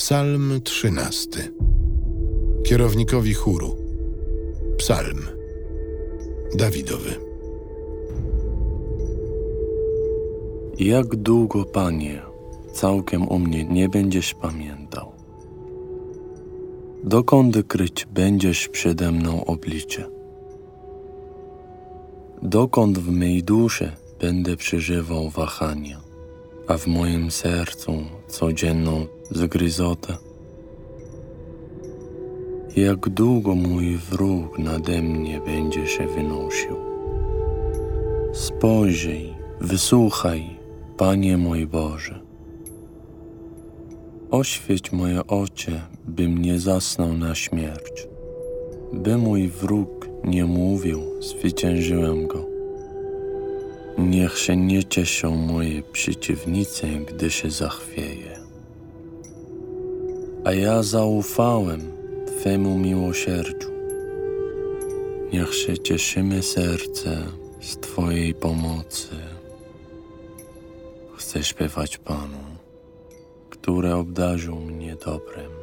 Psalm trzynasty. Kierownikowi chóru. Psalm. Dawidowy. Jak długo, Panie, całkiem o mnie nie będziesz pamiętał? Dokąd kryć będziesz przede mną oblicze? Dokąd w mej duszy będę przeżywał wahania, a w moim sercu codzienną zgryzotę? Jak długo mój wróg nade mnie będzie się wynosił? Spojrzyj, wysłuchaj, Panie mój Boże. Oświeć moje oczy, bym nie zasnął na śmierć. By mój wróg nie mówił, zwyciężyłem go. Niech się nie cieszą moje przeciwnicy, gdy się zachwieje. A ja zaufałem Twemu miłosierdziu. Niech się cieszymy serce z Twojej pomocy. Chcę śpiewać Panu, który obdarzył mnie dobrem.